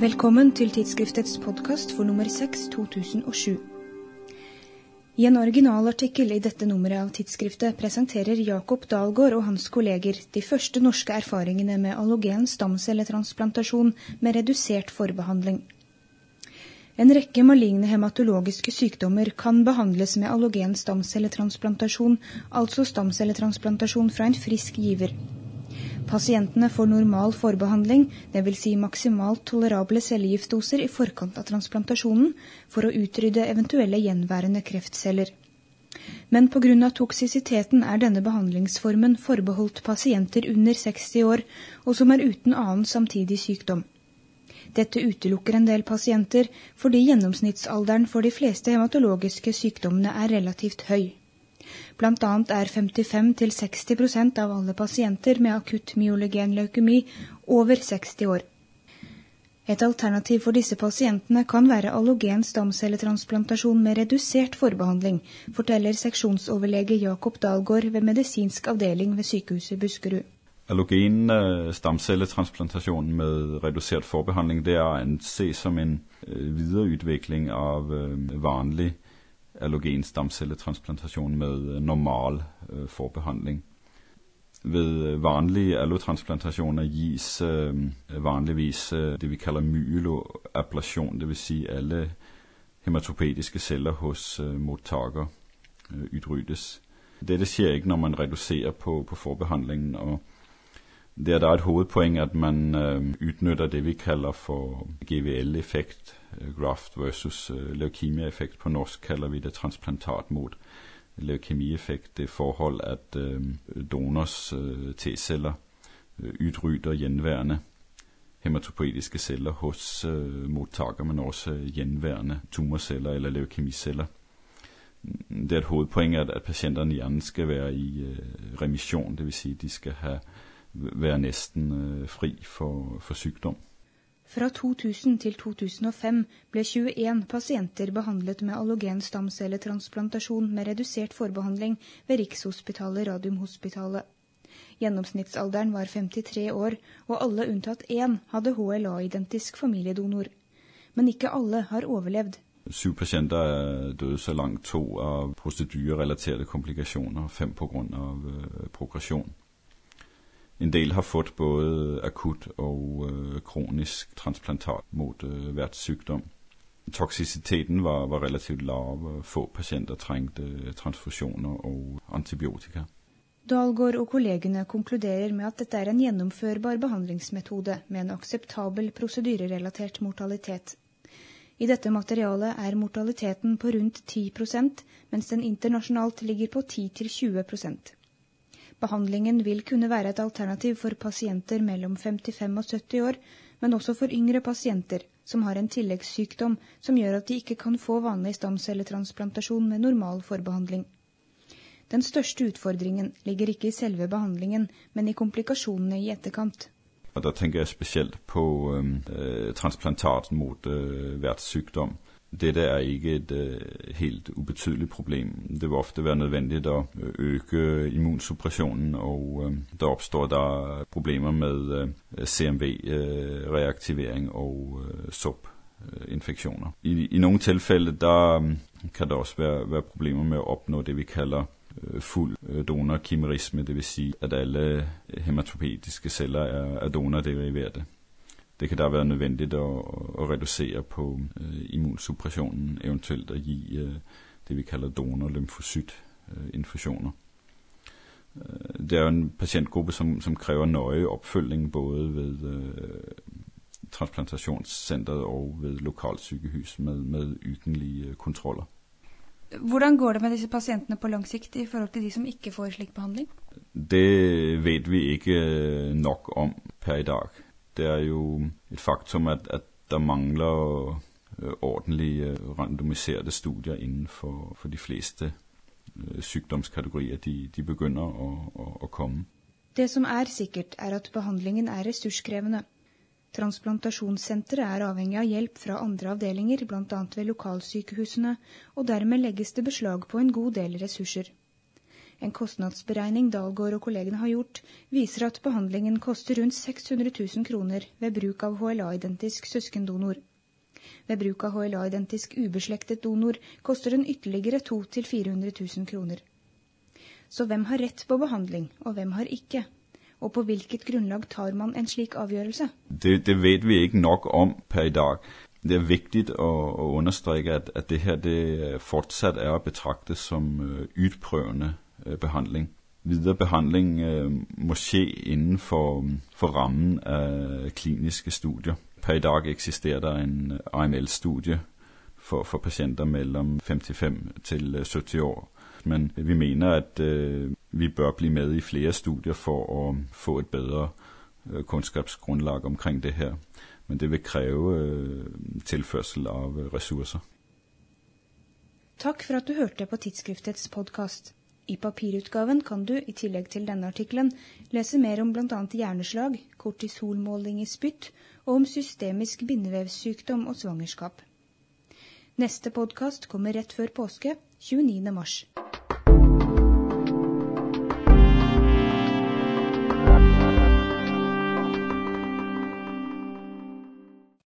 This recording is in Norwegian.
Velkommen til tidsskriftets podkast for nummer 6 2007. I en originalartikkel i dette nummeret av tidsskriftet presenterer Jakob Dalgaard og hans kolleger de første norske erfaringene med allogen stamcelletransplantasjon med redusert forbehandling. En rekke maligne hematologiske sykdommer kan behandles med allogen stamcelletransplantasjon, altså stamcelletransplantasjon fra en frisk giver. Pasientene får normal forbehandling, dvs. Si maksimalt tolerable cellegiftdoser i forkant av transplantasjonen, for å utrydde eventuelle gjenværende kreftceller. Men pga. toksisiteten er denne behandlingsformen forbeholdt pasienter under 60 år, og som er uten annen samtidig sykdom. Dette utelukker en del pasienter, fordi gjennomsnittsalderen for de fleste hematologiske sykdommene er relativt høy. Annet er 55-60% av alle pasienter med akutt myolygen leukemi over 60 år. Et alternativ for disse pasientene kan være allogen stamcelletransplantasjon med redusert forbehandling, forteller seksjonsoverlege Jakob Dalgaard ved medisinsk avdeling ved Sykehuset Buskerud. Allogen øh, stamcelletransplantasjon med redusert forbehandling det er å anse som en øh, videreutvikling av øh, vanlig allogen stamcelletransplantasjon med øh, normal øh, forbehandling. Ved øh, vanlige allotransplantasjoner gis vanligvis det vi kaller myeloablasjon, dvs. Si alle hematopediske celler hos mottaker utryddes. Dette skjer ikke når man reduserer på, på forbehandlingen. og det er da et hovedpoeng at man utnytter det vi kaller for GVL-effekt, Øh, graft versus øh, leukemia-effekt. På norsk kaller vi det transplantat mot leukemieffekt. Det forhold at øh, donors T-celler utrydder gjenværende hematopoetiske celler hos mottaker, men også gjenværende tumorceller eller leukemiceller. Det er et hovedpoeng at, at pasientene gjerne skal være i uh, remisjon, dvs. Si de skal ha, være nesten uh, fri for, for sykdom. Fra 2000 til 2005 ble 21 pasienter behandlet med allogen stamcelletransplantasjon med redusert forbehandling ved Rikshospitalet Radiumhospitalet. Gjennomsnittsalderen var 53 år, og alle unntatt én hadde HLA-identisk familiedonor. Men ikke alle har overlevd. Syv pasienter døde så langt, to av prosedyrerelaterte komplikasjoner, fem pga. Øh, progresjon. En del har fått både akutt og øh, kronisk transplantat mot øh, vertssykdom. Toksisiteten var, var, relativt lav. Få pasienter trengte øh, transfusjoner og antibiotika. Dahlgaard og kollegene konkluderer med at dette er en gjennomførbar behandlingsmetode med en akseptabel prosedyrerelatert mortalitet. I dette materialet er mortaliteten på rundt 10% mens den internasjonalt ligger på 10-20 Behandlingen vil kunne være et alternativ for pasienter mellom 55 og 70 år, men også for yngre pasienter som har en tilleggssykdom som gjør at de ikke kan få vanlig stamcelletransplantasjon med normal forbehandling. Den største utfordringen ligger ikke i selve behandlingen, men i komplikasjonene i etterkant. Og Da tenker jeg spesielt på øh, transplantat mot øh, vertssykdom. Dette er ikke et uh, helt ubetydelig problem. Det vil ofte være nødvendig å øh, øke immunsuppressionen, og uh, der oppstår der problemer med CMV-reaktivering og soppinfeksjoner. I, I noen tilfeller um, kan det også være, være, problemer med å oppnå det vi kaller full donorkimerisme, dvs. Si at alle hematopetiske celler er, er donorderiverte. Det kan da være nødvendig å, at redusere på øh, immunsuppressionen, eventuelt å gi øh, det vi kaller donor-lymfocyt-infusioner. Øh, det er jo en pasientgruppe som, som krever nøye oppfølging både ved øh, transplantasjonssenteret og ved lokalsykehus med, med ukentlige kontroller. Hvordan går det med disse pasientene på lang sikt i forhold til de som ikke får slik behandling? Det vet vi ikke nok om per i dag det er jo et faktum at, at der mangler ordentlig ordentlige øh, randomiserte studier innenfor for de fleste øh, sykdomskategorier. De, de begynner å, å, å komme. Det som er sikkert, er at behandlingen er ressurskrevende. Transplantasjonssenteret er avhengig av hjelp fra andre avdelinger, bl.a. ved lokalsykehusene, og dermed legges det beslag på en god del ressurser. En kostnadsberegning Dalgaard og kollegene har gjort, viser at behandlingen koster rundt 600 000 kroner ved bruk av HLA-identisk søskendonor. Ved bruk av HLA-identisk ubeslektet donor koster den ytterligere 200 000-400 000 kroner. Så hvem har rett på behandling, og hvem har ikke? Og på hvilket grunnlag tar man en slik avgjørelse? Det, det vet vi ikke nok om per i dag. Det er viktig å, å understreke at, at, det her det fortsatt er å betrakte som uh, utprøvende behandling. Videre behandling uh, må skje innenfor for rammen av kliniske studier. Per i dag eksisterer det en AML-studie for, for, pasienter mellom 55 til 70 år. Men vi mener at vi bør bli med i flere studier for å få et bedre kunnskapsgrunnlag omkring det her men det vil kreve øh, tilførsel av øh, ressurser. Takk for at du hørte på tidsskriftets podkast. I papirutgaven kan du, i tillegg til denne artikkelen, lese mer om bl.a. hjerneslag, kortisolmåling i spytt og om systemisk bindevevssykdom og svangerskap. Neste podkast kommer rett før påske, 29. mars.